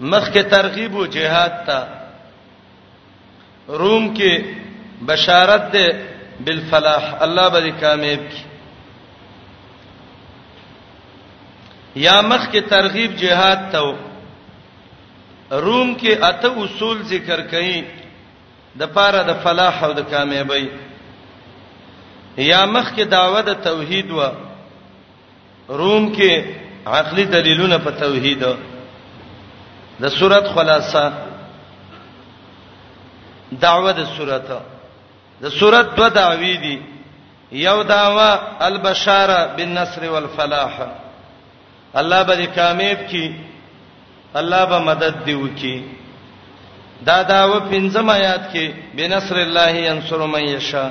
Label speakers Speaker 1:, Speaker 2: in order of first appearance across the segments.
Speaker 1: مخکې ترغیب او جهاد ته روم کې بشارت ده بالفلاح الله به کامیاب کی یا مخ کې ترغیب جهاد ته روم کې اته اصول ذکر کړي د پاره د فلاح او د کامیابی یا مخ کې داوه د توحید و روم کې عقلي دلیلونه په توحید د صورت خلاصه دعوه د صورت د صورت دو دعوی دي یو دعوه البشاره بالنصر والفلاح الله به کامیاب کی الله به مدد دی وکي دا داو پنځم آیات کې بنصر الله ينصر من یشا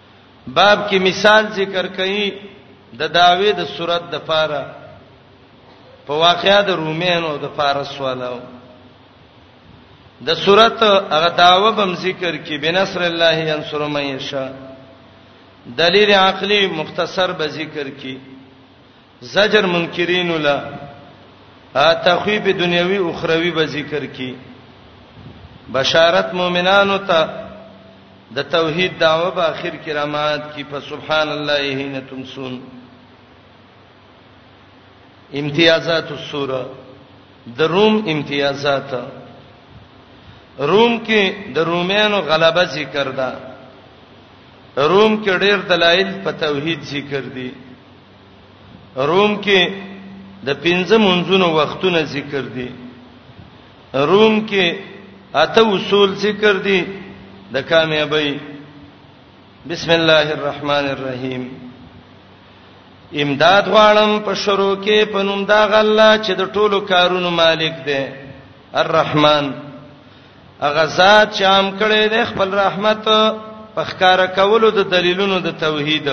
Speaker 1: باب کې مثال ذکر کړي د داوی د صورت د پاره په واقعیا د رومینو د فارس والو د صورت هغه داوه بم ذکر کې بنصر الله ينصر من يشاء دلیل عقلی مختصر به ذکر کې زجر منکرین لا تخویب دنیوي او اخروی به ذکر کی بشارت مؤمنانو ته د توحید دعوه په اخر کې رامات کی په سبحان الله حين تمسون امتیازات السوره د روم امتیازات روم کې د رومانو غلبه ذکر ده روم کې ډېر دلایل په توحید ذکر دي روم کې د پنځه منځونو وختونه ذکر دي روم کې اته اصول ذکر دي د کامیابی بسم الله الرحمن الرحیم امداد غواړم په شروع کې په نوم دا غلا چې د ټولو کارونو مالک دی الرحمن هغه ذات چې عام کړي د خپل رحمت په ښکارا کولو د دلیلونو د توحید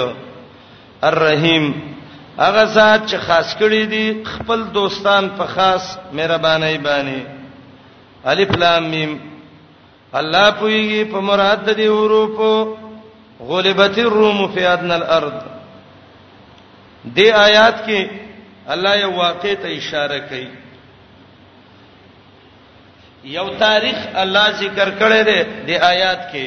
Speaker 1: الرحیم هغه ذات چې خاص کړی دی خپل دوستان په خاص مهرباني باندې الف لام میم الله پویږي په مراد دی حروفو غلبت الروم فی ادنى الارض دې آیات کې الله یو واقع ته اشاره کوي یو تاریخ الله ذکر کړی دی د آیات کې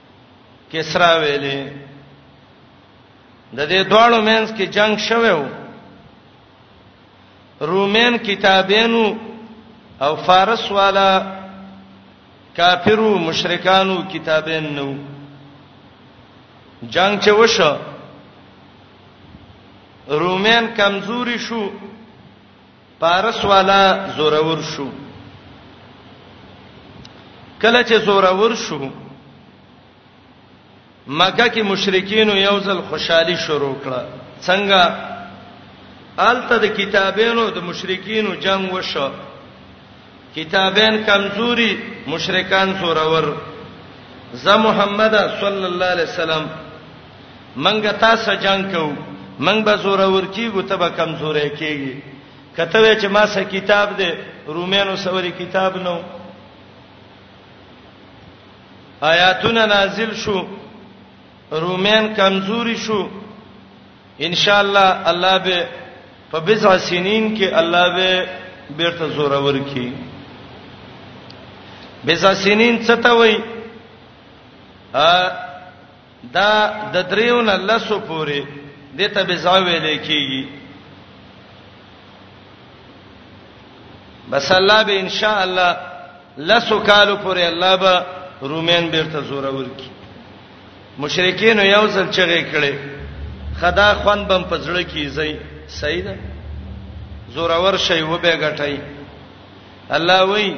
Speaker 1: کسرا ویلې د دې دواړو مینس کې جنگ شوه و رومین کتابینو او فارس والا کافرو مشرکانو کتابین نو جنگ چې وشو رومین کمزوري شو پارس والا زورور شو کله چې زورور شو مکه کې مشرکین یو ځل خوشحالي شروع کړه څنګه آلته د کتابونو د مشرکین جنگ وشو کتابین کمزوري مشرکان زورور ز محمد صلی الله علیه وسلم منګه تاسو جنگ کو منګ به زورور کیږو ته به کمزورې کیږي کته وې چې ما سه کتاب دې رومینو سوري کتاب نو آیاتونه نازل شو رومین کمزوري شو ان شاء الله الله به په بضع سنین کې الله به بیرته زور ورکی بضع سنین څه ته وای ا دا د دریون الله سو پوری دته بضع ویل کیږي بس الله به ان شاء الله لسو کالو پورې الله به رومین بیرته زوره ورکی مشرکین یو ځل چغې کړي خدا خوان بم پزړه کیږي صحیح ده زورور شی و به غټي الله وای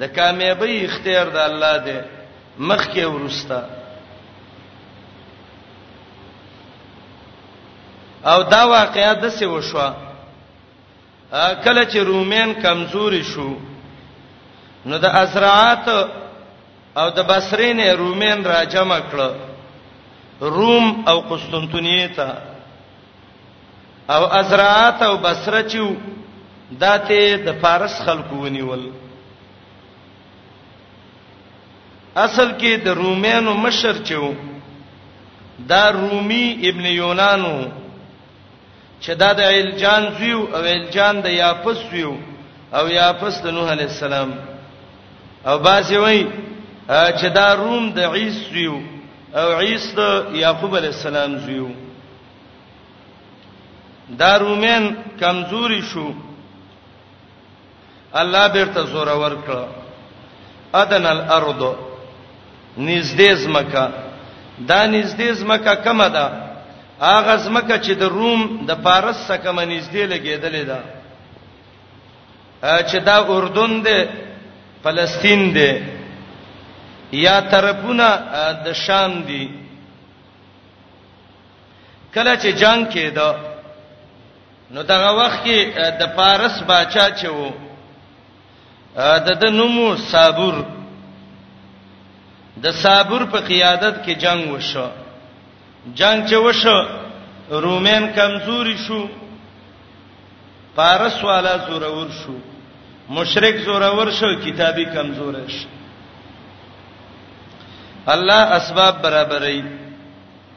Speaker 1: د کامیابی اختیار د الله دی مخ کې ورستا او دا واقعیا د څه وشوه کله چې رومین کمزوري شو نو د ازرعات او د بصرې نه رومین راجمع کړ روم او قسطنطنیه ته او ازرعات او بصره چې داته د فارس خلکو ونیول اصل کې د رومینو مشر چې دا رومي ابن یونانو چې دا د علجان زوی او علجان د یافس زوی او یافس د نوح علی السلام او باسي وای چې دا روم د عیسی زوی او عیسی د یعقوب علی السلام زوی دا رومین کمزوري شو الله بیرته زور ورکړه ادن الارض نږدې زمکه دا نږدې زمکه کومه ده هغه زمکه چې د روم د پارس سره کومه نږدې لګېدلې ده چې دا اردن ده فلسطین ده یا طرفونه د شام دي کله چې جنگ کېده نو دغه وخت کې د پارس باچا چې وو د د نومو صابر د صابر په قیادت کې جنگ وشو جنگ چې وشو رومین کمزوري شو پارس والا زورور شو مشرک زورور شو کتابي کمزور شو الله اسباب برابرې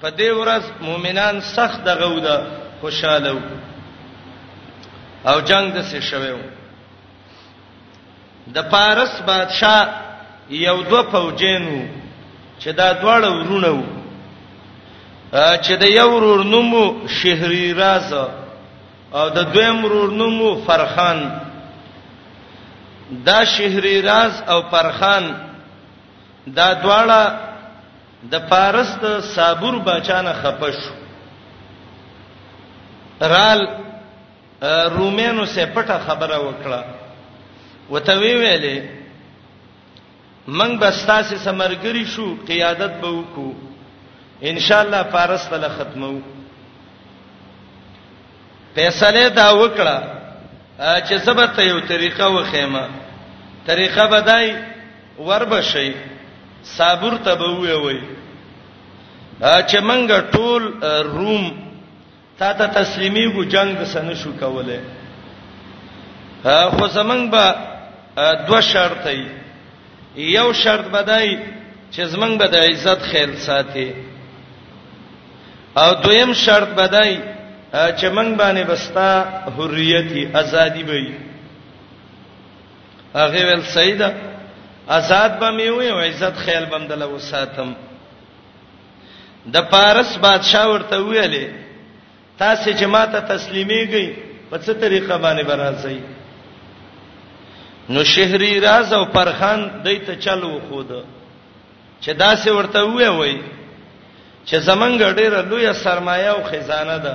Speaker 1: په دې ورځ مؤمنان سخت دغه ودا خوشاله وو او جنگ د څه شوو د پارس بادشاہ یو دو فوجینو چې دا دواړه ورونه وو چې د یو ورور نومو شهري راز او د دویم ورور نومو فرخان دا شهري راز او فرخان دا دواړه د فارس د صابور باچا نه خپه شو رال رومینو سه پټه خبره وکړه وته وی ویلې منګ بستاسه سمرګری شو قیادت به وکړو ان شاء الله فارس ته ختمو فیصله دا وکړه چې سبته یو طریقه وخېمه طریقه بدای وربشي صابر ته به وی وی چې منګه ټول روم تا ته تسلیمي ګو جنگ د سن شو کوله خو زمنګ به دو شرط ای یو شرط بدای چې زمنګ به د عزت خیال ساتي او دویم شرط بدای چې منګ باندې بستا حریت ازادي وي هغه ول سیدا آزاد به مې وي او عزت خیال بم دله وساتم د پارس بادشاہ ورته ویلې تاسو چې ماته تسلیمېږئ په څه طریقه باندې برازئ نو شهري راز او پرخان دای ته چلو خود چې داسې ورته وې وای چې زمنګ ډېر لوی سرمایه او خزانه ده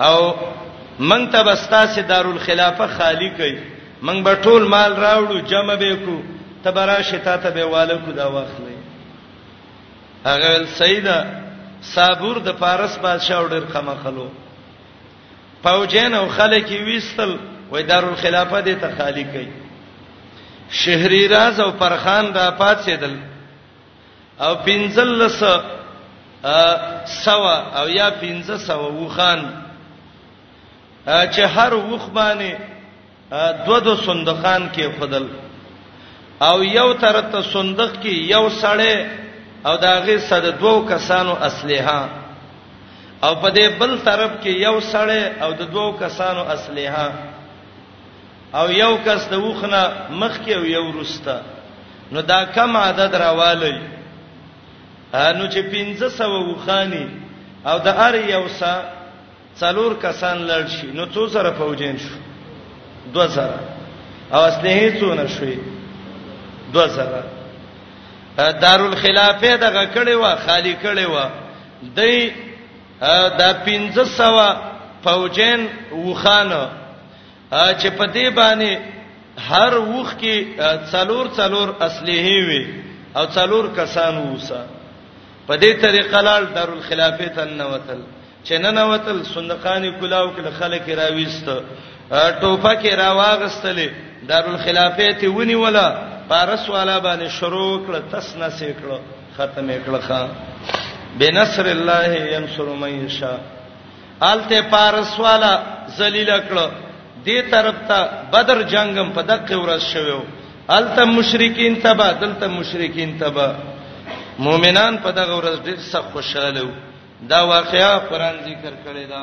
Speaker 1: او من ته بستا سي دارالخلافه خالی کوي من به ټول مال راوړو جمع به کو تبرا شتا ته به والو کو دا واخلې هغه سیدا صابور د فارس بادشاہ ډیر کما خلو پوجین او خلک ویستل وای دارالخلافه دې ته خالی کوي شهري راز او پرخان را پاتېدل او پنځلس سوا او یا پنځه سوا وخان چې هر وخ باندې دو دو صندوقان کې خدل او یو ترته صندوق کې یو سړی او داغه صد دوو کسانو اسلحه او په دې بل طرف کې یو سړی او د دوو کسانو اسلحه او یو کس د وخنه مخ کې او یو رسته نو دا کم عدد راوالی نو چې 1500 وخانی او د ار یو سا څلور کسان لړ شي نو څو سره فوجین شو 2000 او اصله هیڅ نه شوي 2000 دارالخلافه دغه کړي وا خالی کړي وا دای دا 1500 فوجین وخانه چې په دې باندې هر وخ کې څلور څلور اصلي وي او څلور کسان ووسه په دې طریقه لال دارالخلافه ته نوتل چې نه نوتل صندوقانی کلاو کې خلک راويست ټوپه کې راواغستلې دارالخلافه ته ونی ولا پارس والا باندې شروع کړ تسنه سې کړ ختم کړخه بنصر الله ينصر من يشاء آلته پارس والا ذلیل کړه دې طرف ته بدر جنگم په دقه ورځ شوو آلته مشرکین تبا دلته مشرکین تبا مؤمنان په دغه ورځ ډېر سخت خوشاله وو دا واقعا قران ذکر کړی دا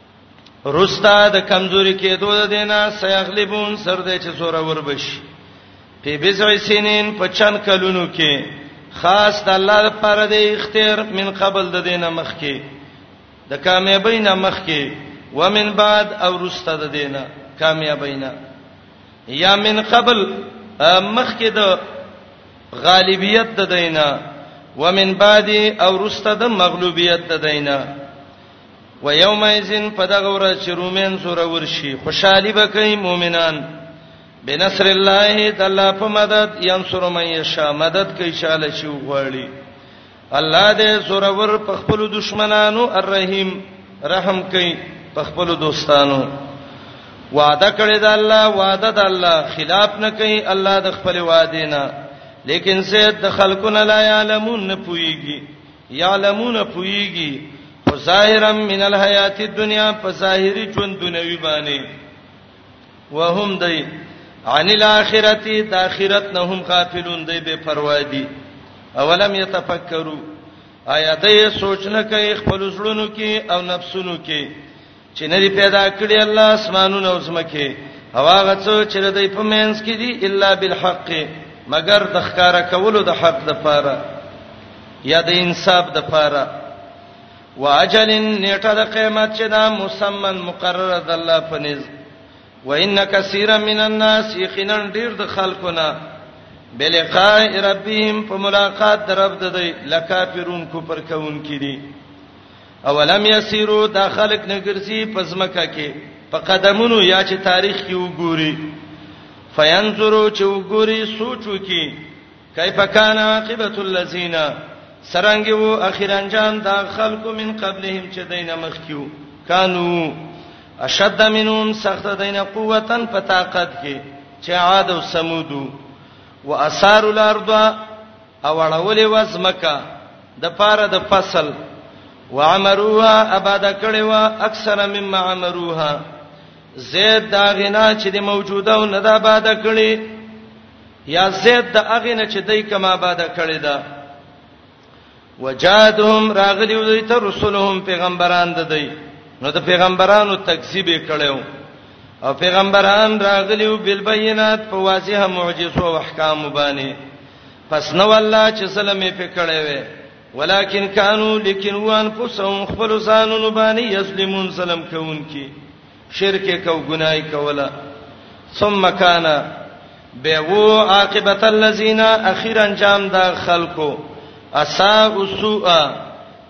Speaker 1: رستا د کمزوري کېدو د دینه سیغلبون سر دې چې زوره وربش په بزع سینین په چن کلونو کې خاص د الله لپاره د اختیار من قبل د دینه مخ کې د کامیابینا مخ کې ومن بعد او رستا د دینه کامیابینا یا من قبل مخ کې د غالبیت د دینه ومن بعد او رستا د مغلوبیت د دینه و یوم اذن پدغه ورځ چې رومین سره ورشي خوشحالي وکړي مؤمنان بنصر الله د الله په مدد ينصر من یشا مدد کوي شاله شي غواړي الله دې سرور په خپل دشمنانو الرحیم رحم کوي په خپل دوستانو وعده کړی دا الله وعده د الله خلاف نه کوي الله د خپل وعده نه لیکن سید د خلکو نه لا علمون نه پويږي یعلمون پویږي په ظاهرا من الحیات الدنیا په ظاهری ژوند دنیوي باندې وهم دی عن الاخرته د اخرت نه هم غافلون دی بے پروا دي اولم یتفکروا آیا دې سوچ نه کوي خپل زړونو کې او نفسونو کې چې نه دی پیدا کړی الله اسمانونه او زمکه هوا غڅو چې د دې په مینس کې دي الا بالحق مگر د ښکارا کولو د حق د پاره یا د انصاف د پاره واجل نیټه د قیامت چې دا مسمن مقرر د الله په نس وان کثیر من الناس یقینا ډیر د خلقنا بلقاء ربهم په ملاقات درب د دی لکافرون کو پر کون کړي اولم یسیرو دا خلق نګرځي پزمکه کې په قدمونو یا چې تاریخ کې وګوري فینظرو چې وګوري سوچو کې کیف کان عاقبت الذین سرنګ وو اخر انجام دا خلق من قبلهم چې دینه مخ کیو کانو اشد منهم سخت دینه قوتن په طاقت کې چې عاد او ثمود واثار الارض او اړولې و زمکه د پاره د فصل وعمروها اباده کړي و اکثر مما عمروها زید دا غنا چې د موجوده او نه دا آباده کړي یا زید د اغنه چې دای کما آباده کړي دا وجادهم راغلی دوی ته رسولهم پیغمبران د دوی نو د پیغمبرانو تکذیب کړو او پیغمبران راغلی بل بینات په واضحه معجزو او احکام باندې پس نو الله چې سلام یې پکړې وې ولکن کانو لیکن وان پسون خپل ځانونو باندې یسلمون سلام کوونکی شرک کو ګناي کولا ثم کان بهو عاقبت الذين اخيرا انجام دا خلقو اسا اسوء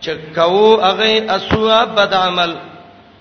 Speaker 1: چې کو هغه اسوء بد عمل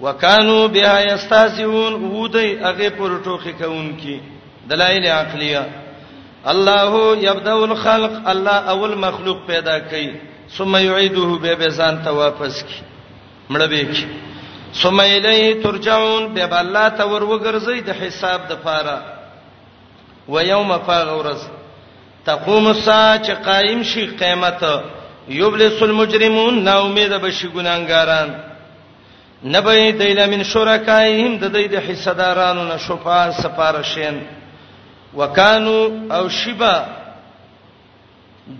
Speaker 1: وکانو بها یستهزئون ودی هغه پر ټوخی کوونکی دلایل عقلیه الله یبدا الخلق الله اول مخلوق پیدا کړي ثم یعيده به به ځان ته واپس کی مړ به کی ثم الیه ترجعون به الله ته ور وګرځي د حساب د پاره و یوم فغورز تقوم الساعه چې قائم شي قیامت یبلس المجرمون نا امید بشي ګناګاران نبی دیل من شرکایهم د دې د حصہ دارانو نه شفا سفارشین وکانو او شیبا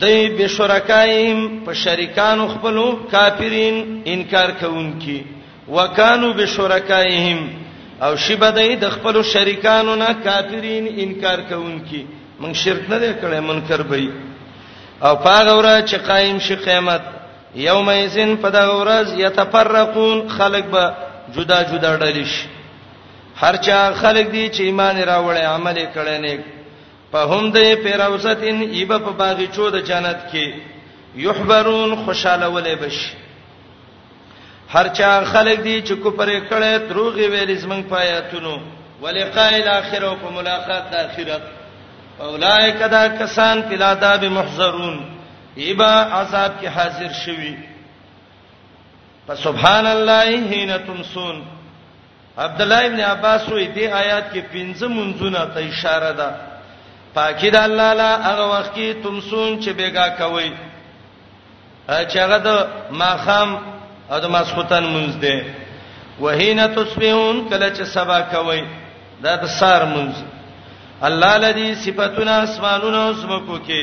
Speaker 1: دای بشرکایم په شریکانو خپلو کافرین انکار کوونکی وکانو بشرکایم او شیبا دای د خپلو شریکانو نه کافرین انکار کوونکی من شرک نه کړي منکر به او پاغه ورځ چې قائم شي قیامت یوم یسن په دغه ورځ یتفرقون خلق به جدا جدا ډلې شي هر چا خلق دي چې ایمان راوړي عمل کړي نه په هم دې پیروستین ایبه په باغچو د جنت کې یحبرون خوشاله ولې بشي هر چا خلق دي چې کوپر کړي دروغ ویل زمنګ پایاتونو ولقاء الاخره او په ملاقات د اخرت اولائک دا کسان فی العذاب محذرون ایبا عذاب کې حاضر شوی فسبحان الله حين تمسون عبد الله ابن عباس وې دې آیات کې پنځه منځونه ته اشاره ده پاکی د الله لا هغه وخت کې تمسون چې بیګا کوي چې هغه د ماخام او د ماسختن منځ ده وهینا تصبحون کله چې سبا کوي دا د سار منځ الله لدی صفاتنا اسمانونو سمکو کې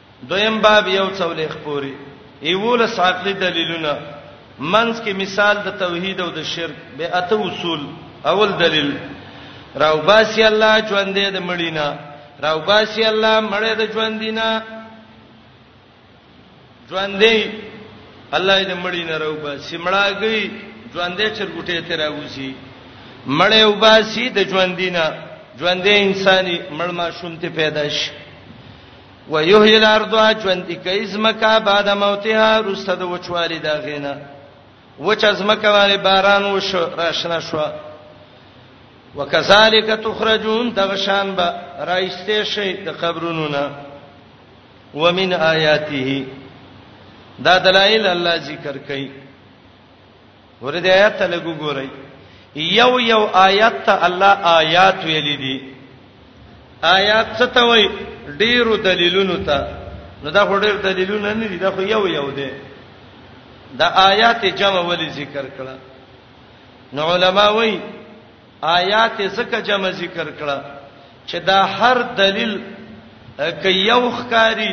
Speaker 1: دویم باب یو څولېخ پوری یولس عقلی دلیلونه منځ کې مثال د توحید او د شرک به اته اصول اول دلیل راو باسی الله ژوندې د مړینا راو باسی الله مړې د ژوندینا ژوندې الله دې مړینا راو باسی مړاګي ژوندې چرګټې ته راوځي مړې وباسي د ژوندینا ژوندې انساني مړ ما شوم ته پیدا شي ويحيي الارض ژوند کوي زمکه بعد موتها رسته د وچوالي دا غینه وچ زمکه باندې باران وشو راشنه شو وکذالک تخرجون دغه شان به رايسته شي د قبرونو نه ومن آیاته دا دلایل الله ذکر کوي ګوره دې آیات ته لګو ګورئ یو یو آیات ته الله آیات ویل دي آیات څه ته وای ډیرو دلیلونو ته نو دا خو ډیر دلیلونه نه دي دا خو یو یو دي دا آیات جمع ولې ذکر کړه نو علما وای آیات زکه جمع ذکر کړه چې دا هر دلیل ک یو ښکاری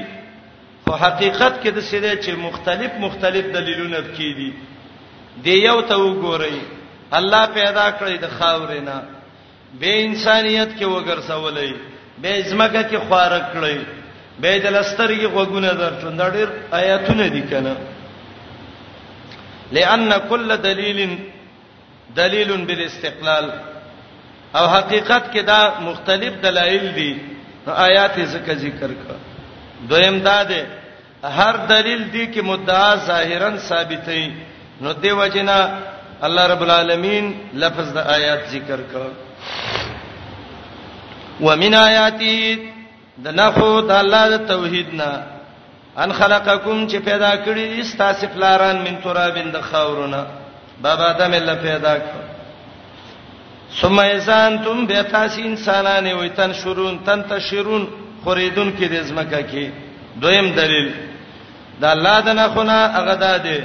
Speaker 1: په حقیقت کې د سره چې مختلف مختلف دلیلونه پکې دي دی یو ته وګورئ الله پیدا کړی د خاورې نه به انسانیت کې وګرځولې به زمګه کې خوارک کړی به د لسترګي غوګونه درچوند ډېر آیاتونه دي کنه لئن کل دلیل دلیل بالاستقلال او حقیقت کې دا مختلف دلایل دي نو آیات یې ځکه ذکر کړ دویم دا ده هر دلیل دی کې مدعا ظاهرا ثابتې نو دی وجنا الله رب العالمین لفظ د آیات ذکر کړ ومن آیاتی د نفو د الله د توحید نه ان خلقکم چې پیدا کړی دي ستاسو پلاران من ترابین د خاورونه بابا دم الله پیدا کړ ثم یزانتم به تاسو انسانان وي تن شرون تن تشرون خریدون کې د زمکه کې دویم دلیل دا الله د نخونه هغه ده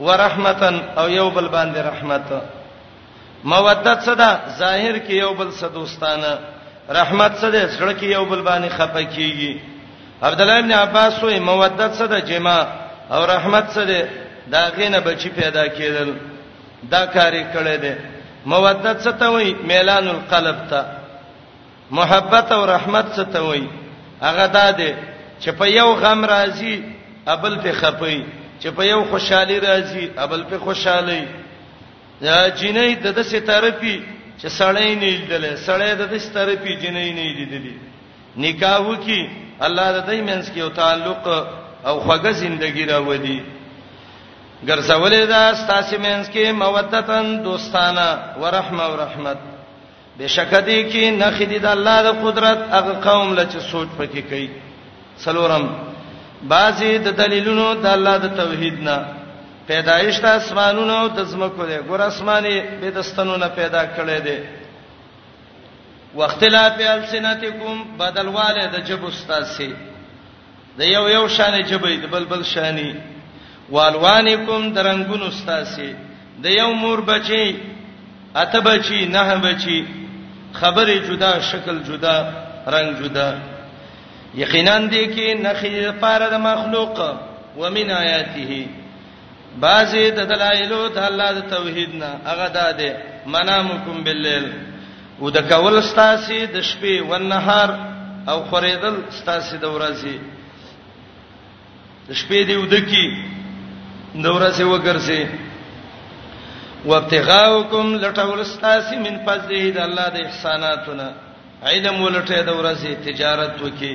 Speaker 1: ورحمتا او یو بل باندې رحمت مودت صدا ظاهر کې یو بل سره دوستانه رحمت صدا سره کې یو بل باندې خپه کیږي عبد الله ابن عباس وې مودت صدا جما او رحمت صدا دا غینه بچی پیدا کېدل دا کاری کړی دی مودت څه ته وې میلان القلب ته محبت او رحمت څه ته وایي هغه دا دی چې په یو غم راضي ابل په خپي چې په یو خوشحالي راضي ابل په خوشحالي دا جنې د دسه طرفي چې سړی نه لیدلې سړی د دسه طرفي جنې نه لیدلې نکاح وکي الله د دې منځ کې یو تعلق او خوږه ژوندۍ راوړي ګرځولې دا ستاسو منځ کې مودتن دوستانه ورحمه او رحمت بشکه دې کې نخې دي د الله د قدرت هغه قوم لچ سوچ پکې کوي سلورم بعضی د دلیلونو د الله د توحید نه پیدایش د اسمانونو د زمکو له ګور اسماني به د ستنو نه پیدا کړي دي واختلاف السنتکم بدلواله د جب استاد سي د یو یو شان جبې د بلبل شانی والوانکم درنګونو استاسي د یو مور بچي اته بچي نه بچي خبره جدا شکل جدا رنگ جدا یقینا دې کې نخې لپاره د مخلوق ومن آیاته بعضی د دلایلو د الله د توحید نه هغه داده منامکم باللیل او د کول ستاسي د شپې او نهار او خریدل ستاسي د ورځې د شپې دی ودکی د ورځې وګرځي وابتغاءکم لټول ستاسي من فضله د الله د احساناتونه علم ولټه د ورځې تجارت وکي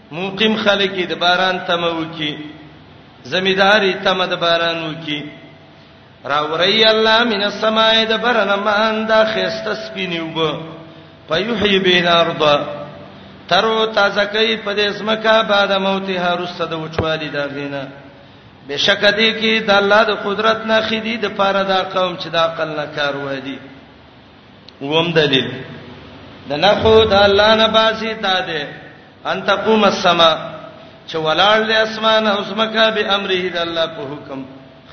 Speaker 1: مقیم خلک د باران تمه وکي زمیداری تمه د باران وکي راوري الله من السماء د برنه مان دا خسته سپینیوب فیحیی بین ارض ترو تازه کوي په دې سمکا بعد موت هرس د وچوالی دا غینا بشک دې کې د الله د قدرت نه خېدی د پاره دا قوم چې دا عقل نه کار وایي ووم دلیل د نخو د الله نه باسي تا ده ان تقوم السما چې ولاړ دې اسمان او سمکا به امره د الله په حکم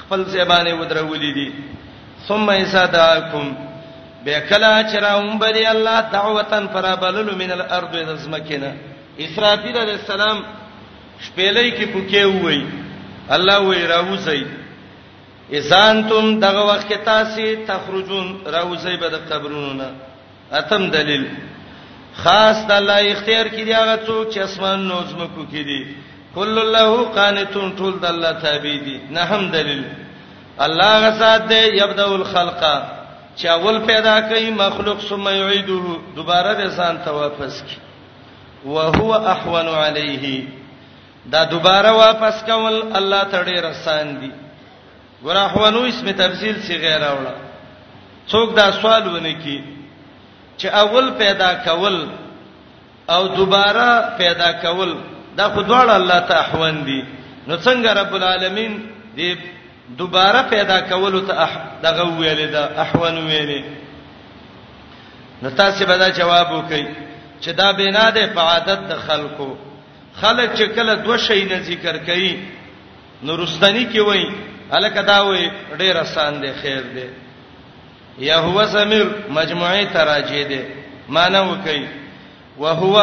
Speaker 1: خپل زبانه ودرولې دي ثم ایساداکم بیکلا چراوم بری الله دعوتن فرابلل من الارض د سمکینا اسرافیل علیہ السلام شپېلې کې پوکې وای الله وې راوځي اذا انتم دغه وخت کې تاسو تخرجون راوځي به د قبرونو نه اتم دلیل خاص د الله اختیار کې دی هغه څوک چې اسمان نو زمکو کې دی کل الله قانتون ټول د الله تابع دي نه هم دلیل الله غسات دی یبدا الخلق چې اول پیدا کوي مخلوق ثم يعيده دوباره به ځان ته واپس کی وهو احون عليه دا دوباره واپس کول الله ته ډیر آسان دي ګور احوانو اسم تفصیل سی غیر اوله څوک دا سوال ونه کی چې اول پیدا کول او دوباره پیدا کول دا خو دواړه الله ته احوان دي نو څنګه رب العالمین دې دوباره پیدا کول ته اح دغه ویل دا احوان ویل نو تاسو به دا جواب وکړئ چې دا بنا ده په عادت د خلکو خلک چې کله دوه شی نه ذکر کوي نو رستنی کې وای الکه دا وای ډیر آسان دی خیر دی یا هو زمیر مجموعه تراجی دی معنی وکي وهو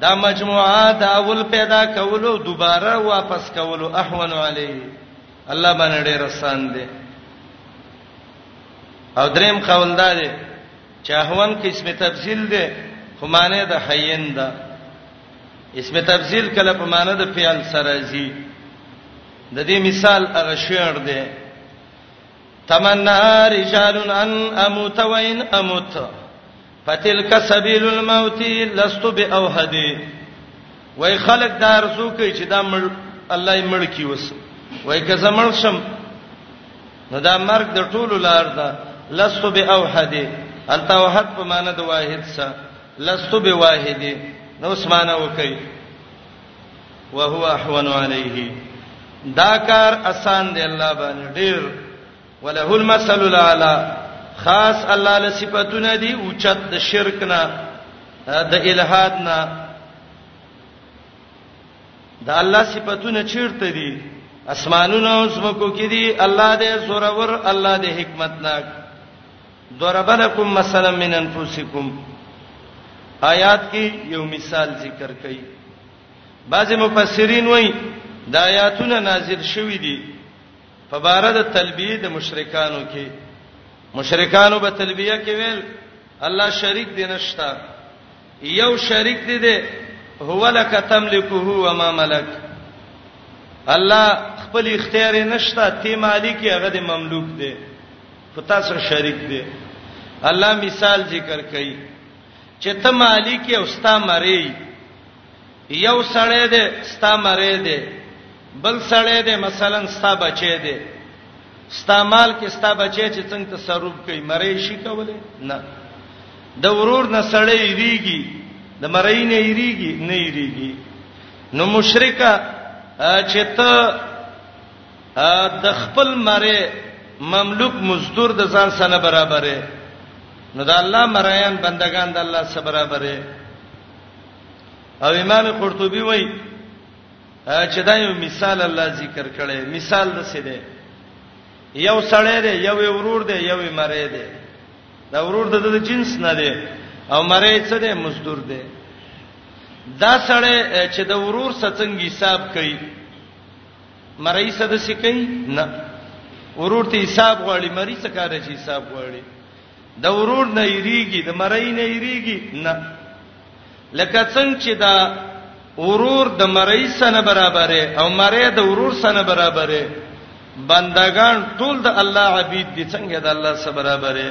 Speaker 1: دا مجموعه دا اول پیدا کولو دوباره واپس کولو احون علی الله باندې ډیر آسان دی او دریم قول دا دی چې احون کې اسم تفصیل دی خو معنی د حین ده اسم تفضیل کله په معنی د فعل سره زی د دې مثال هغه شعر دی تمنا رجال ان اموت وان اموت فتلک سبیل الموت لست باوحدی وای خلک دا ارزو کوي چې دا مړ الله یې مړ کی وس وای که زمړ شم نو دا مرګ د ټولو لار ده لست باوحدی التوحد په معنی د واحد سره لست بواحد نو اسمانه وکي وهو احون عليه دا کار آسان دی الله باندې ډیر وله المثل الاعلى خاص الله له صفاتونه دي او چت د شرک نه د الہاد نه د الله صفاتونه چیرته دي اسمانونو او زمکو کې دي الله دې زورور الله دې حکمتناک ضرب لكم مثلا من انفسكم آیات کې یو مثال ذکر کړي بعض مفسرین وایي د آیاتونه نازل شوې دي په بار د تلبیه د مشرکانو کې مشرکانو به تلبیه کې ویل الله شریک دی نشتا یو شریک دی دی هو لک تملکه و ما ملک الله خپل اختیار نشتا تی مالک هغه د مملوک دی په تاسو شریک دی الله مثال ذکر کوي چې ته مالک او ستا مری یو سړی دی ستا مری دی بل سړی دی مثلا ستا بچی دی ستا مال کې ستا بچی چې څنګه تصرف کوي مری شي کولای نه د ورور نه سړی یریږي د مری نه یریږي نه یریږي نو مشرکا چې ته د خپل مری مملوک مزدور د ځان سره برابرې نو د الله مریان بندگان د الله سره برابرې او امام قرطبي وایي چې دا یو مثال الله ذکر کړي مثال د څه دی یو سړی دی یو ورور دی یو مری دی دا ورور د د جنس نه دی او مری څه دی مزدور دی دا سړی چې د ورور سره څنګه حساب کوي مرئی څه د سکی نه ورور ته حساب غواړي مرئی څه کار شي حساب غواړي د ورور نه یریږي د مرئی نه یریږي نه لکه څنګه چې دا ورور د مرئی سره برابرې او مرئی د ورور سره برابرې بندگان ټول د الله عبید دي څنګه د الله سره برابرې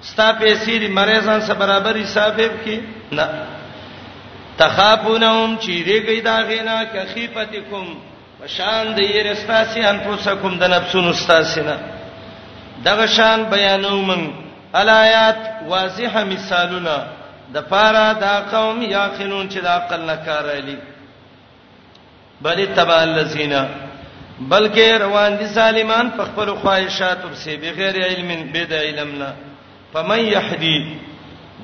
Speaker 1: ستا پیسې دې مری ځان سره برابر حساب کې نه تخافونهم چې دې گئی دا غینا کخیفتکم شان د یرستاسی انفسکم د نفسونو استاسینا دغه شان بیانو من الایات واضح مثالونه د پارا دا قوم یاقلون چې د عقل نه کار الی بل تبع الذین بلکې روان دي ظالمان په خپل خواهشاتو پسې بغیر علم به د علم نه فمن یهدی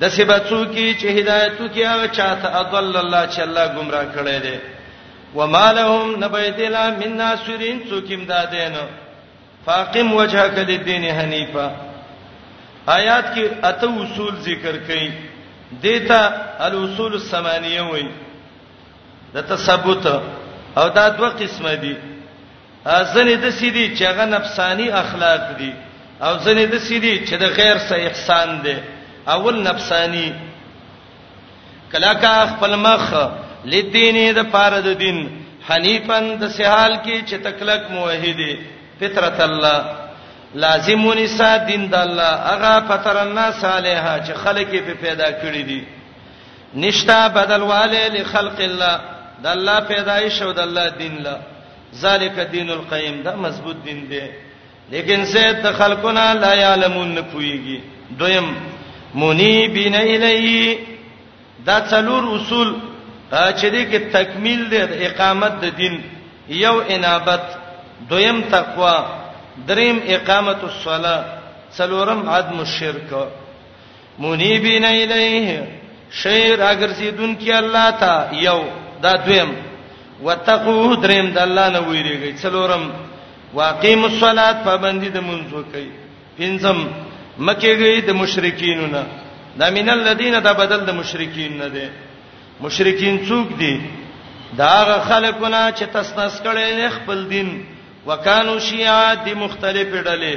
Speaker 1: د سباتو کې چې هدایتو کې هغه چاته اضل الله چې الله گمراه کړي دي ومالهم نبیدلا من ناصرین څوکیم دادین فاقم وجهک للدین حنیفا آیات کې اته اصول ذکر کړي دیتا الاصول الثمانیه وایي د تثبوت او دا دوه قسمه دي ځنې د سیدی چې هغه نفسانی اخلاق دي او ځنې د سیدی چې د غیر سه احسان دي اول نفسانی کلا کا خپل مخ لدین د پاره د دین حنیفن د سهال کې چې تکلک موحدی فطرت الله لازم ونسا دین د الله هغه فطر الناس علیها چې خلک په پیدا کړی دي نشتا بدل والے لخلق الله د الله پیدایش او د الله دین لا ذالک دین القیم دا مضبوط دین دی لیکن سه د خلقنا لا یعلمون نه پویږي دویم منیبین الیه دا څلور اصول چې دې کې تکمیل دی د اقامت د دین یو انابت دویم تقوا دریم اقامت الصلاه څلورم عدم الشرک منیبین الیه شی راګرځیدون کی الله تا یو دا دویم وتقو دریم د الله نه ویریږي څلورم واقیم الصلات پابندی د منځ وکي پنځم مکیږي د مشرکین نه دا من الذین دا بدل د مشرکین نه دي مشرکین څوک دي دا غ خلقونه چې تسنس کړي خپل دین وکانو شیعه دي مختلفې ډلې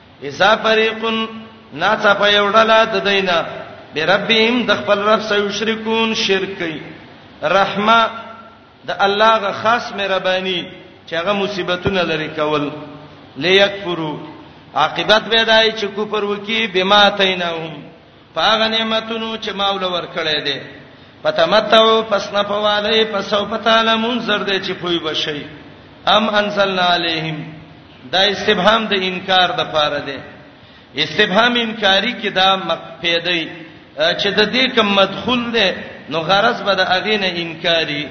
Speaker 1: اذا فريق ناڅاپه یو ډله د دینه بربهم د خپل رب سره یشرکون شرک کوي رحمه د الله غ خاص مهرباني چې هغه مصیبتونه لري کول ليکفرو عاقبت به دای چې کوپر وکي بما تینهم په هغه نعمتونو چې ما ول ورکړې دي پتمتو پس نه پواله پس او پتاله منذر دې چې پوي بشي ام انزلنا عليهم دا استفهام د انکار د پاره دی استفهام انکاری کې دا پیدای چې د دې کوم مدخول دی نو غرض به د اغه نه انکاری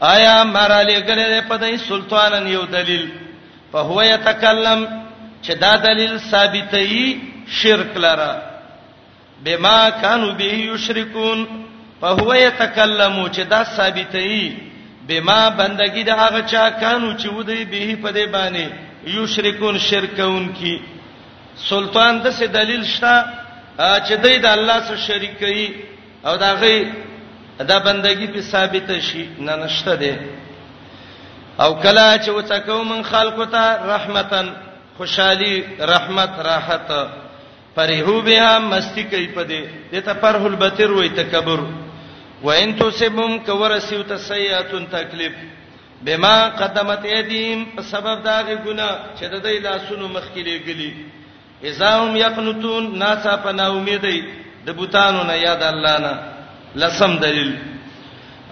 Speaker 1: آیا مراله ګره په دې سلطانن یو دلیل فهو يتکلم چې دا دلیل ثابتوي شرک لره بما كانوا به یشرکون فهو يتکلم چې دا ثابتوي بما بندگی د هغه چا کانو چې ودی به په دې باندې یشرکون شرکون کی سلطان د څه دلیل شته چې دوی د الله سره شریک کوي او دا غي دا بندگی په ثابت شي نه نشته دي او کلا چې وڅکو من خلقو ته رحمتن خوشحالي رحمت راحت فرحو بها مستی کوي په دې دته فرح البتر وای تکبر وان تصبهم کورسیو تسیئات تکلیف بما قدمت ایدیم په سبب داغه ګنا چې د دې لاسونو مخکې لګلی اذا هم یقنطون ناڅاپه نا امیدی د بوتانو نه یاد الله نه لسم دلیل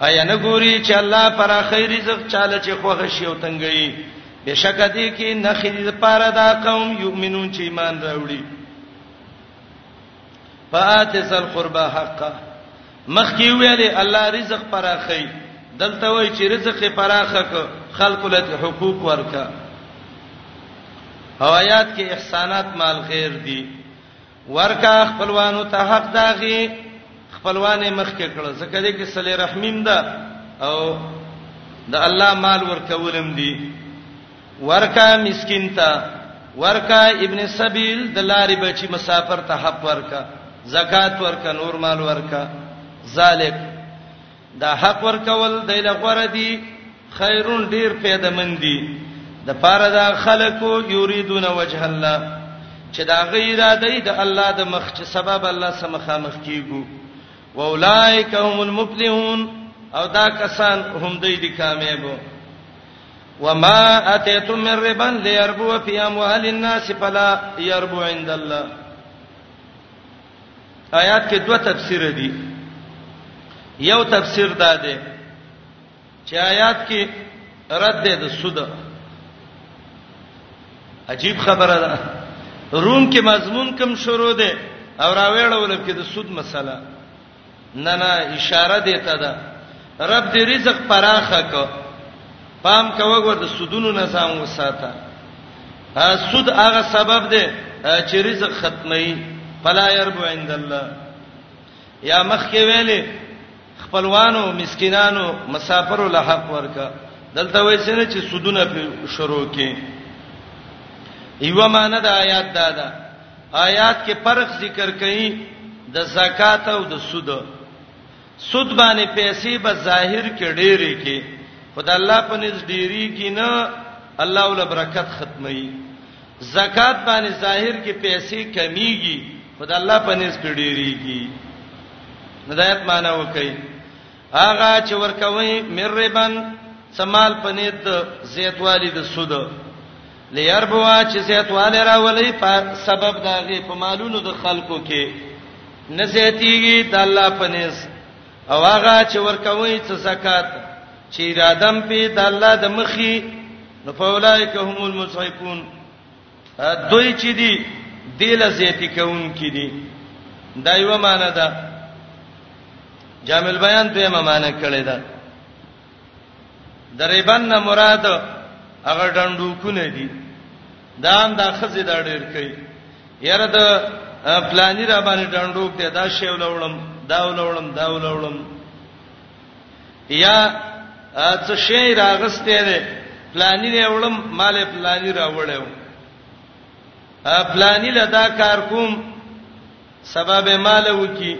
Speaker 1: ایا نه ګوري چې الله پر خیر رزق چاله چې خوښ شي او تنګي بشک دې کې نه خیر لپاره دا قوم یؤمنون چې ایمان راوړي فآتز القربا حقا مخکی ویل الله رزق پراخی دلته وای چې رزق پراخه ک خلق له حقوق ورکا او آیات کې احسانات مال خیر دي ورکا خپلوانو ته حق داغي خپلوانې مخکې کړه ځکه دې کې صلی رحمیم ده او د الله مال ورکولم دي ورکا مسکین ته ورکا ابن سبیل د لارې بچی مسافر ته حق ورکا زکات ورکا نور مال ورکا ذالک دا حق ورکول د لغور دی خیرون ډیر پیدا مندي د پاره دا خلکو یریدون وجه الله چې دا غیر دی د الله د مخ چې سبب الله سم خامخ کیګو واولائک هم المفلحون او دا کسان هم دی د کامیابو وما اتيتم من ربا ليربو في اموال الناس فلا يربو عند الله آیات کې دوه تفسیر دي یو تفسیر دا دی چې آیات کې رد ده د سود عجیب خبره ده روم کې مضمون کم شروع ده او راوېړول کې د سود مسله نه نه اشاره دی ته ده رب دې رزق پراخه کو پام کوه ګور د سودونو نه ځان وساته سود هغه سبب دی چې رزق ختمي فلا يربو عند الله یا مخ کې ویلې خپلوانو مسکینانو مسافرو له حق ورکا دلته وایي چې سودونه په شروع کې ایو معنی د آیات دا ده آیات کې فرق ذکر کړي د زکات او د سود سود باندې پیسې به ظاهر کې ډېرې کې خدای الله په نس ډېری کې نه الله ول برکت ختمي زکات باندې ظاهر کې پیسې کمیږي خدای الله په نس ډېری کې هدایت معنا وکي هغه چې ورکوي مربن سمال پنيت زیتوالی د سود ليربوا چې زیاتواله راولي په سبب داغه په مالونو د خلکو کې نه زیاتیږي د الله پنيز او هغه چې ورکوي څه زکات چې ارادم په د الله د مخي نو فولایک هم المسحقون دوی چې دي دله زیاتی کوون کې دي دا یو معنی ده جامل بیان دویمه معنی کړی ده دریبن نه مراد هغه ډندو کو نه دي دا هم دا خزې دا ډیر کوي یاره د پلاني را باندې ډندو کې دا شی ولولم دا ولولم دا ولولم یا څه شی راغسته ده پلاني نه ولم مال پلاني راوړم پلاني لدا کار کوم سبب مال وکي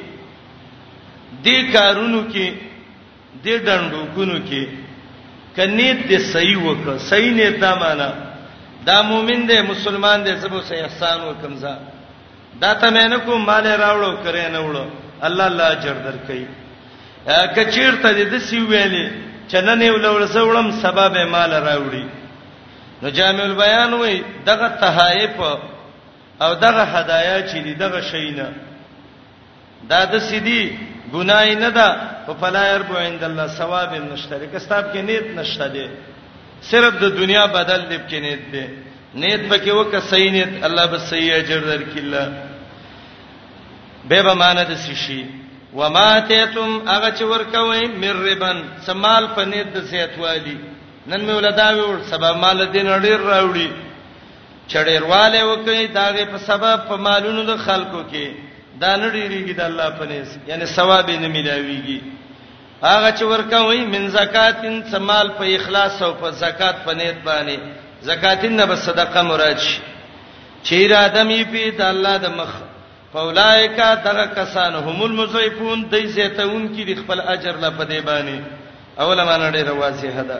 Speaker 1: دې کارونو کې دې ډنډوکونو کې که نیت دې صحیح وکړه صحیح نیت دا معنا دا مؤمن دی مسلمان دی زبو سه احسان وکم زه دا ته مې نه کوم مال راوړو کرے نه وړو الله الله اجر درکې کچیر ته دې د سی ویلې چنن یو لور سوړم سبب مال راوړي نو جامع البیان وای دغه تحائف او دغه هدايا چې دغه شینه دا د سیدی ګنای نه ده په فلا يربو عند الله ثواب نشته لکه ستاب کې نیت نشته دی صرف د دنیا بدل دی کې نیت دی نیت به کې وکه صحیح نیت الله به صحیح اجر درکې الله به به مان د سشي وما تیتم هغه چې ورکوي مر ربن سمال په نیت د زیاتوالي نن مې ولدا ویل سبا مال دین ډیر راوړي چړیرواله وکي داغه په سبب په مالونو د خلکو کې دا نړیریږي د الله په نس یعنی ثواب نه ملاويږي هغه چې ورکوي من زکاتین سمال په اخلاص او په زکات په نیت باندې زکاتین نه به صدقه مراد شي چې را دمي په د الله د مخ فولائکا دغه کسان هم المزیفون دای زیتون کې د خپل اجر لپاره دی باندې اولمانه ډیره واضحه ده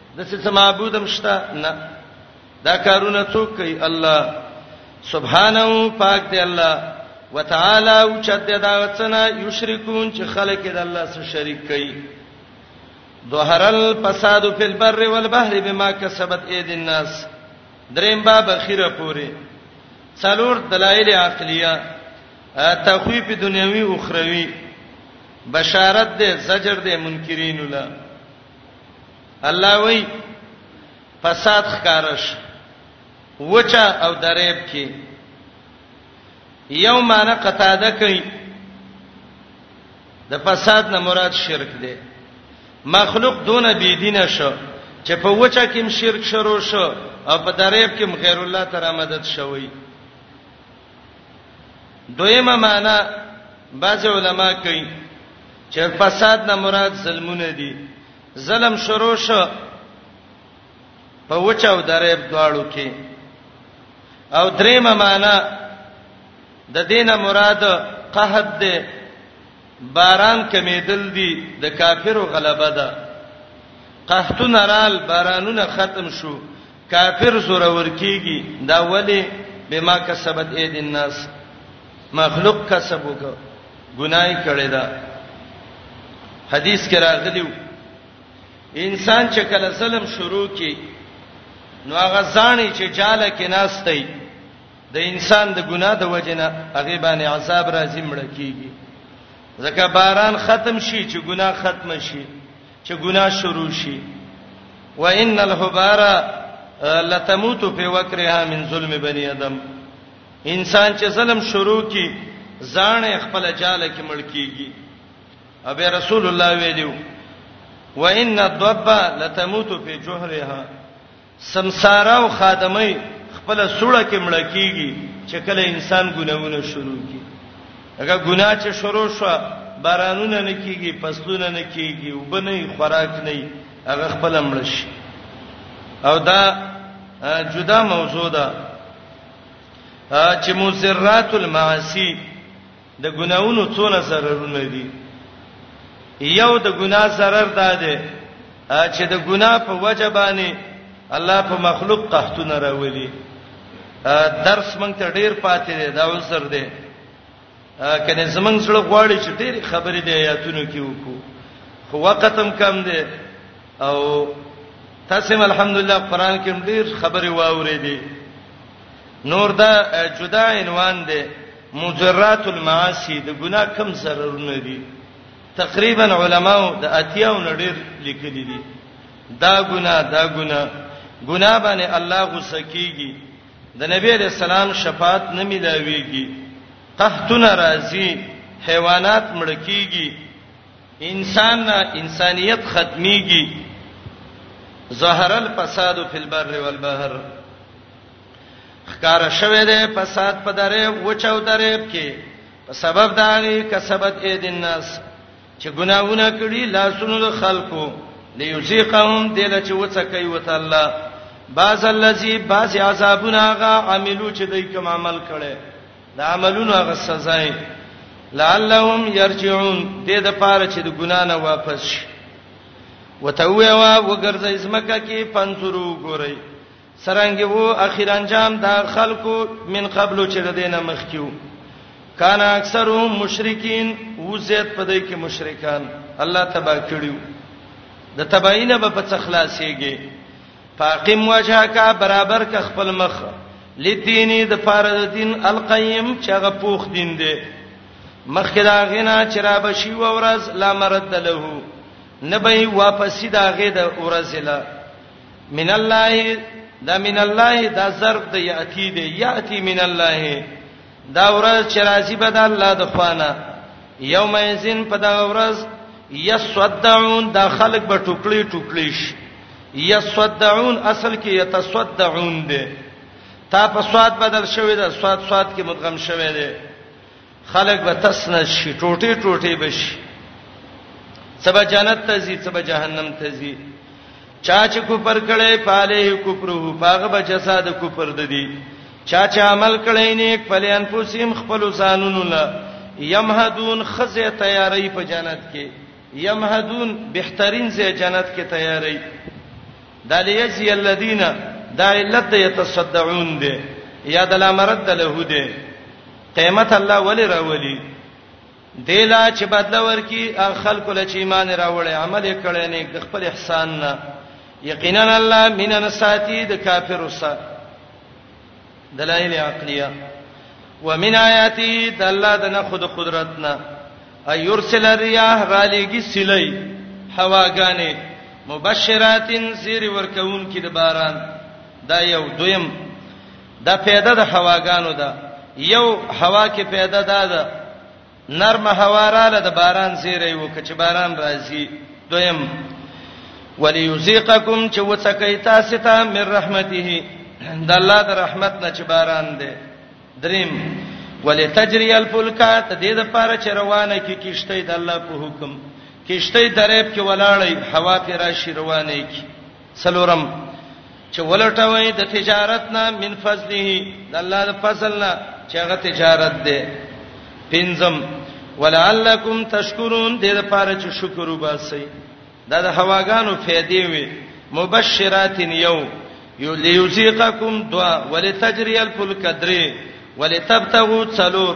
Speaker 1: د څه معبود هم شته نه دا کارونه څوک کوي الله سبحانه پاک دی الله وتعالى او چد دا وڅنا یشرکون چې خلک د الله سره شریک کوي ظهر الفساد فی البر والبحر بما کسبت اید الناس دریم باب اخیره پوری څلور دلایل عقلیه تخویف دنیوي او اخروی بشارت ده زجر ده منکرین الله الله وای فساد خکارش وچا او دریب کې یو معنی قطاده کوي د فساد نه مراد شرک دی مخلوق دون بی دینه شو چې په وچا کې شرک شروع شو او په دریب کې غیر الله تعالی مدد شوی دویمه معنا بعض علما کوي چې فساد نه مراد ظلمونه دي ظلم شروع شو په وچاو درېب دواړو کې او دریمه معنا د دینه مراد قحط ده باران کمیدل دي د کافرو غلبه ده قحطون رال بارانونه ختم شو کافر زور ورکیږي دا ولی بما کسبت اید الناس مخلوق کسب وک ګناي کړی دا حدیث کې راغلیو انسان چې کله ظلم شروع کی نو هغه ځاني چې جاله کې ناشتي د انسان د ګناه د وجنه هغه باندې عذاب راځي مړ کیږي ځکه باران ختم شي چې ګناه ختم شي چې ګناه شروع شي وان الحبار لتموت فی وکرها من ظلم بنی ادم انسان چې ظلم شروع کی ځان خپل جاله کې مړ کیږي ابي رسول الله ویلو وان الضب لتموت فی جوهرها سمساره او خادمۍ خپل سوړه کې مړه کیږي چې کله انسان ګناونه شروع کی هغه ګنا چې شروع شو بارانونه نه کیږي فصلونه نه کیږي وبني خوراک نه هغه خپل مړ شي او دا جدا موضوع ده چې مزرات المعاصی د ګناونو څونه ضررونه دي یو د ګنا ضرر دا دی چې د ګنا په وجه باندې الله په مخلوق قحطونه راولي درس مونږ ته ډیر پاتې دی دا عذر دی کنه زمنګ سره غواړي چې ډیر خبرې دی آیاتونو کې وکړو خو وخت هم کم دی او تاسو هم الحمدلله قران کې ډیر خبرې واورې دي نور دا جدا عنوان دی مجرات المعاصی د ګناه کم ضررونه دي تقریبا علماو د اتیاو نډیر لیکلي دي دا ګناه دا ګناه ګناه باندې الله غوسه کیږي د نبی علیہ السلام شفاعت نه ملاويږي قحطونه راځي حیوانات مړ کیږي انسان نه انسانيت ختميږي ظهر الفساد فی البر والبحر خکار شوه ده فساد په دره وچاو دره کې په سبب داغي کسبت اې دین ناس چې ګناونه کړی لاسونو د خلکو ليذيقهم دل چې وڅ کوي وته الله باز الذي باز عذابنا غا عملو چې دوی کوم عمل کړي دا عملونه غ سزا یې لعلهم يرجعون دې د پاره چې د ګنا نه واپس شي وتوي وا وګرځي زمکه کې پنځرو ګوري سرنګ وو اخیر انجام دا خلکو من قبل چې د دینه مخکیو کان اکثرهم مشرکین و زید پدې کې مشرکان الله تبا کړیو د تباینه به په څخلاصيږي فاقم وجهک برابر ک خپل مخ لدینی د فارد دین القیم چې هغه پوخ دین دی مخکې دا غنا چې را بشي و ورځ لا مرد له نه به واپسی دا غې د ورځ له من الله دا من الله دا ظرف د یاتی دی یاتی من الله دا ورځ چې راځي به د الله د خوانه یوم یزن په دا ورځ یصدعون دا خلق به ټوکړي ټوکړي شي یصدعون اصل کې یتصدعون دی تا په سواد بدل شوی دا سواد سواد کې مدغم شوی دی خلک به تسنه شي ټوټي ټوټي بشي سبا جنت ته ځي سبا جهنم ته ځي چا چې کوپر کړي پاله کوپرو پاغه به جساد کوپر ددي چا چې عمل کړي نیک پلیان پوسیم خپل ځانونو لا یمهدون خزه تیاری په جنت کې یمهدون بهترین زی جنت کې تیاری دالیزی الذین دا علت یتصدعون دی یا دلامرد له دی قیامت الله ولی راولي دیلا چې بدل ورکی خلکو له چې ایمان راوړې عمل کړي نه د خپل احسان نه یقینا الله مینن ساتي د کافرو سره دلایل عقلیه ومن آیاتی د الله د نه خود قدرتنا ایرسل الرياح غالیږي سلی هواګانې مبشراتن سیر ورکون کې د باران دا یو دویم دا پیدا د هواګانو ده یو هوا کې پیدا ده ده نرم هوا رااله د باران زیری وکړي چې باران راځي دویم وليذيقکم چې وڅکای تاسو ته من رحمته د الله د رحمت نه چې باران دی دریم ولتجري الفلکات د دې لپاره چې روانه کی کیشته د الله په حکم کیشته درېب کې ولاړې هوا پیرا شي روانه کی څلورم چې ولټوي د تجارت نه من فضله د الله د فضل نه چې هغه تجارت دی پنځم ولعلکم تشکرون دې لپاره چې شکر وباسئ دا د هواګانو فائدې وي مبشرات یو یو لیوزیقکم دوا ولتجری الفلک درې ولتبتغوا څلور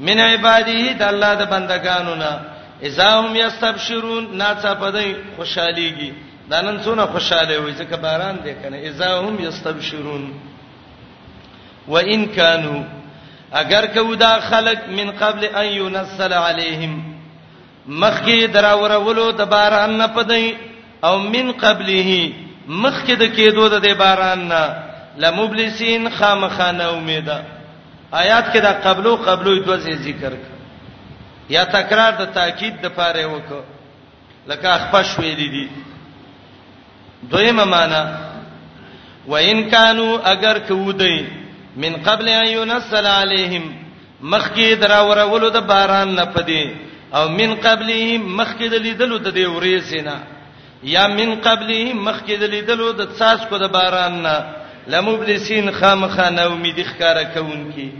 Speaker 1: من عباده د الله د بندگانو نه اذا هم یستبشرون ناڅه پدې خوشاليږي دا نن څونه خوشاله وي ځکه باران دی کنه اذا هم یستبشرون وان كانوا اگر کو دا خلق من قبل ان ينزل عليهم مخکې دراورولو د باران نه پدې او من قبله مخکې د کېدو د باران نه لمبلسین خامخانه امیده آیات کې دا قبلو قبلو دوه ځې ذکر کړ یا تکرار د تاکید د پاره وکړه لکه اخفش ویل دي دویمه معنا وان کانوا اگر کودی من قبل ان ينزل عليهم مخکې دراورولو د باران نه پدی او من قبلهم مخکې د لیدلو د دې ورې سینا یا من قبله مخکې د لیدلو د څاس کو د باران نه لمبلسین خامخا نه امید ښکارا کوونکی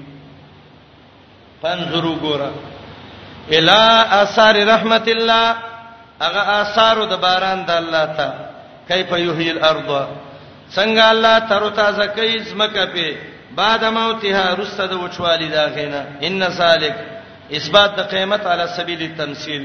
Speaker 1: پنځرو ګورا الا اثار رحمت الله هغه اثار د باران د الله ته کیف یحیی الارض څنګه الله تر تازه کوي زمکه په بعد موتها رسته د وچوالی دا غینه ان سالک اثبات د قیامت علی سبیل التمثيل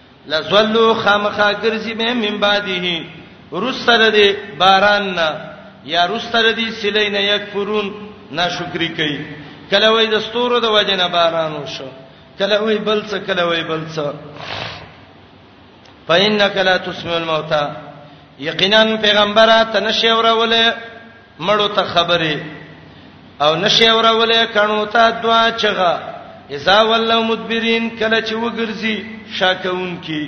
Speaker 1: لزلوا خامخا ګرځي به من بعده رسل دي باران نه یا رسل دي سلین یکفرون ناشکری کوي کله وای د ستورو د وجنه باران وشو کله وای بل څه کله وای بل څه فإنك لا تسمع الموتى یقینا پیغمبره تنشی اورولې مړو ته خبرې او نشي اورولې کڼو ته دعا چغه اذا ولوا مدبرين کله چې وګرځي شاکون کی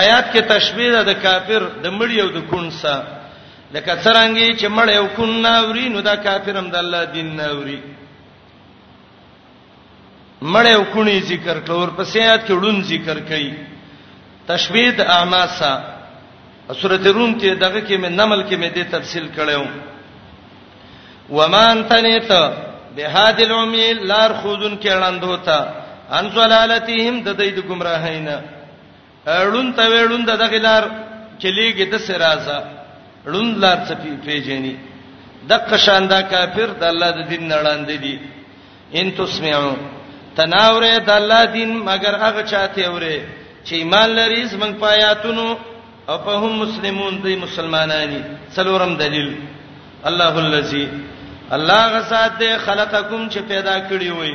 Speaker 1: آیات کې تشبیه ده د کافر د مړی او د کون سره لکه څنګه چې مړ یو کون ناوري نو دا کافرم د الله دین ناوري مړې او کونی ذکر کړه ور پسې آیات کې ړون ذکر کړي تشبیه د اعما سره سورته روم کې دغه کې مې نمل کې مې دې تفصیل کړو ومان تنیت بهاد العمی لار خودن کې لاندو تا ان زلالتهم د دې د گمراهینا ړوند ته وې ړوند دغه لار چلیږي د سرازه ړوند لار څه پیژني د قشان دا کافر د الله د دین نړاند دي ان تسمعو تناوره د الله دین مگر هغه چاته وره چې ایمان لري زمنګ پایاتونو او په هم مسلمون دی مسلمانانی څلورم دلیل الله الذی الله غسات خلقکم چې پیدا کړی وي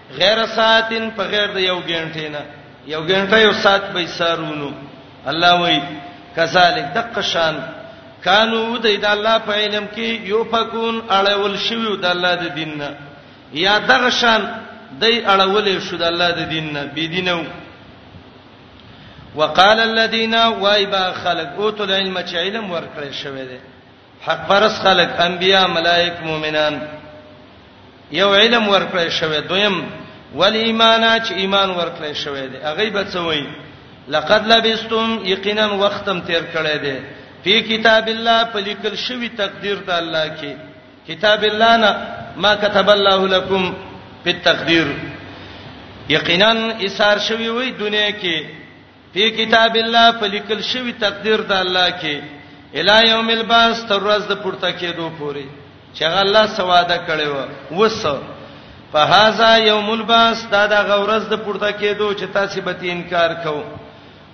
Speaker 1: غیر ساعتن په غیر د یو غنټې نه یو غنټه یو ساعت به سارونو الله وای کذالک دقشان کانو د د الله په علم کې یو فکون اړول شوی د الله د دین نه یا دغشان دای اړول شو د الله د دین نه بی دینو وقال الذين وایبا خلق اوتل علم چې علم ورکړی شوی دی حق پرس خلق انبیا ملائک مؤمنان یو علم ورکړی شوی دویم ول ایمان چې ایمان ورکړی شوی دی هغه به څه وایي لقد لبستم یقینا وختم تیر کړی دی په کتاب الله په لیکل شوی تقدیر د الله کې کتاب الله نه ما كتب الله لكم په تقدیر یقینا ایثار شوی وي دنیا کې فی کتاب الله فلیکل شوی تقدیر د الله کې الی یوم الباس تر ورځ د پورته کېدو پورې چې الله سواده کړي و وسه فهذا یوم الباس دا د غورز د پورته کېدو چې تاسو به انکار کوو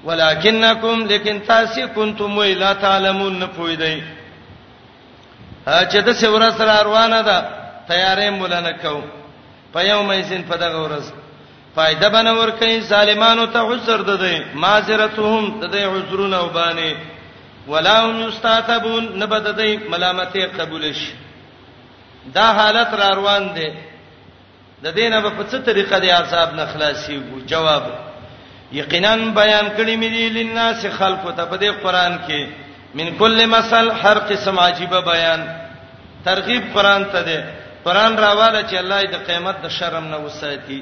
Speaker 1: ولکنکم لیکن تاسو کنتم لا تعلمون نه پوی دی چې د سور سره روانه ده تیارې مولا نه کو په یوم ایزن په دغه ورځ فائدہ بنه ور کوي ظالمانو ته عذر ده دي معذرتهم د دې عذرونه وبانه ولا هم یستعتبون نبد دې ملامتي قبول شي دا حالت را روان دي د دینه په څه طریقه دی عذاب نه خلاصي جواب یقینا بیان کړی مې دي لناس خلق ته په دې قران کې من کل مثل هر قسم عجیب بیان ترغیب قران ته ده قران راواله چې الله دې قیامت د شرم نه وساتي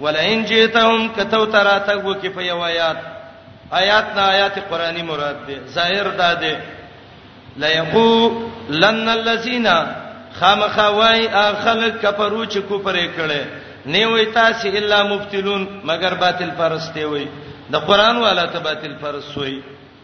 Speaker 1: ولئن جئتهم کتو تراتګ وکي په یو آیات آیات نه آیات قرآنی مراد ده ظاهر ده ده لا یقو لن الذین خامخوای اخلق کفرو چې کو پرې کړي نه وي تاسو الا مبتلون مگر باطل پرسته وي د قران والا ته باطل پرس وي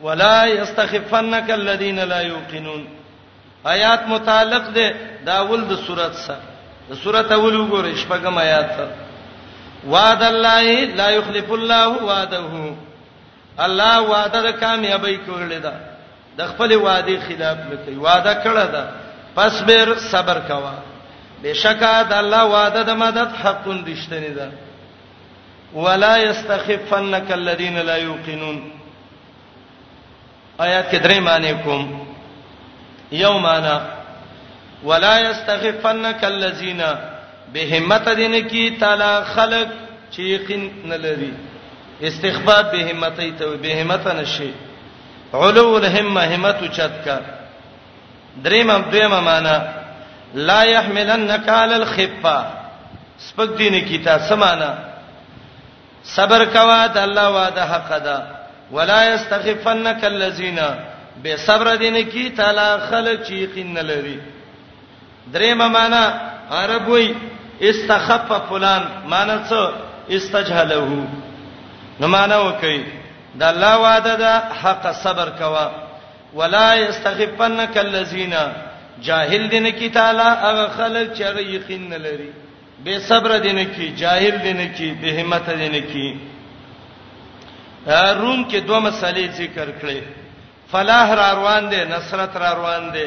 Speaker 1: ولا یستخفنک الذین لا یوقنون آیات متعلق ده دا ول د سورۃ سره د سورۃ اول وګورئ شپږم آیات وعد الله لا یخلف الله وعده الله وعده د کامیابی کړل ده د خپل وعده خلاف نه کوي وعده کړه ده پس بیر صبر کوا بشکا د الله وعده د مدد حق رښتینی ده ولا یستخفنک الذین لا یوقنون آیات کې درې معنی کوم یو معنی ولا یستخفنک الذین بهمت دین کی تعالی خلق چې یقین نه لري استخفاف بهمتای ته بهمت نشي علو الهمه همت چت کا دریم دویمه معنا لا يحملنك على الخفه سپک دین کی تا سمانا صبر کوا د الله وعده حق ده ولا يستخفنك الذين به صبر دین کی تعالی خلق چی یقین لري درېما معنا عرب وای استخف فلان معنا څه استجهله نو معنا وکي د الله وعده ده حق صبر کوا ولا یستخفنک الذین جاهل دین کی تعالی هغه خلک چې هغه یقین نه لري بے صبر دین کی جاهل دین کی بے همت دین کی روم کې دوه مسلې ذکر کړې فلاح را روان دي نصرت را روان دي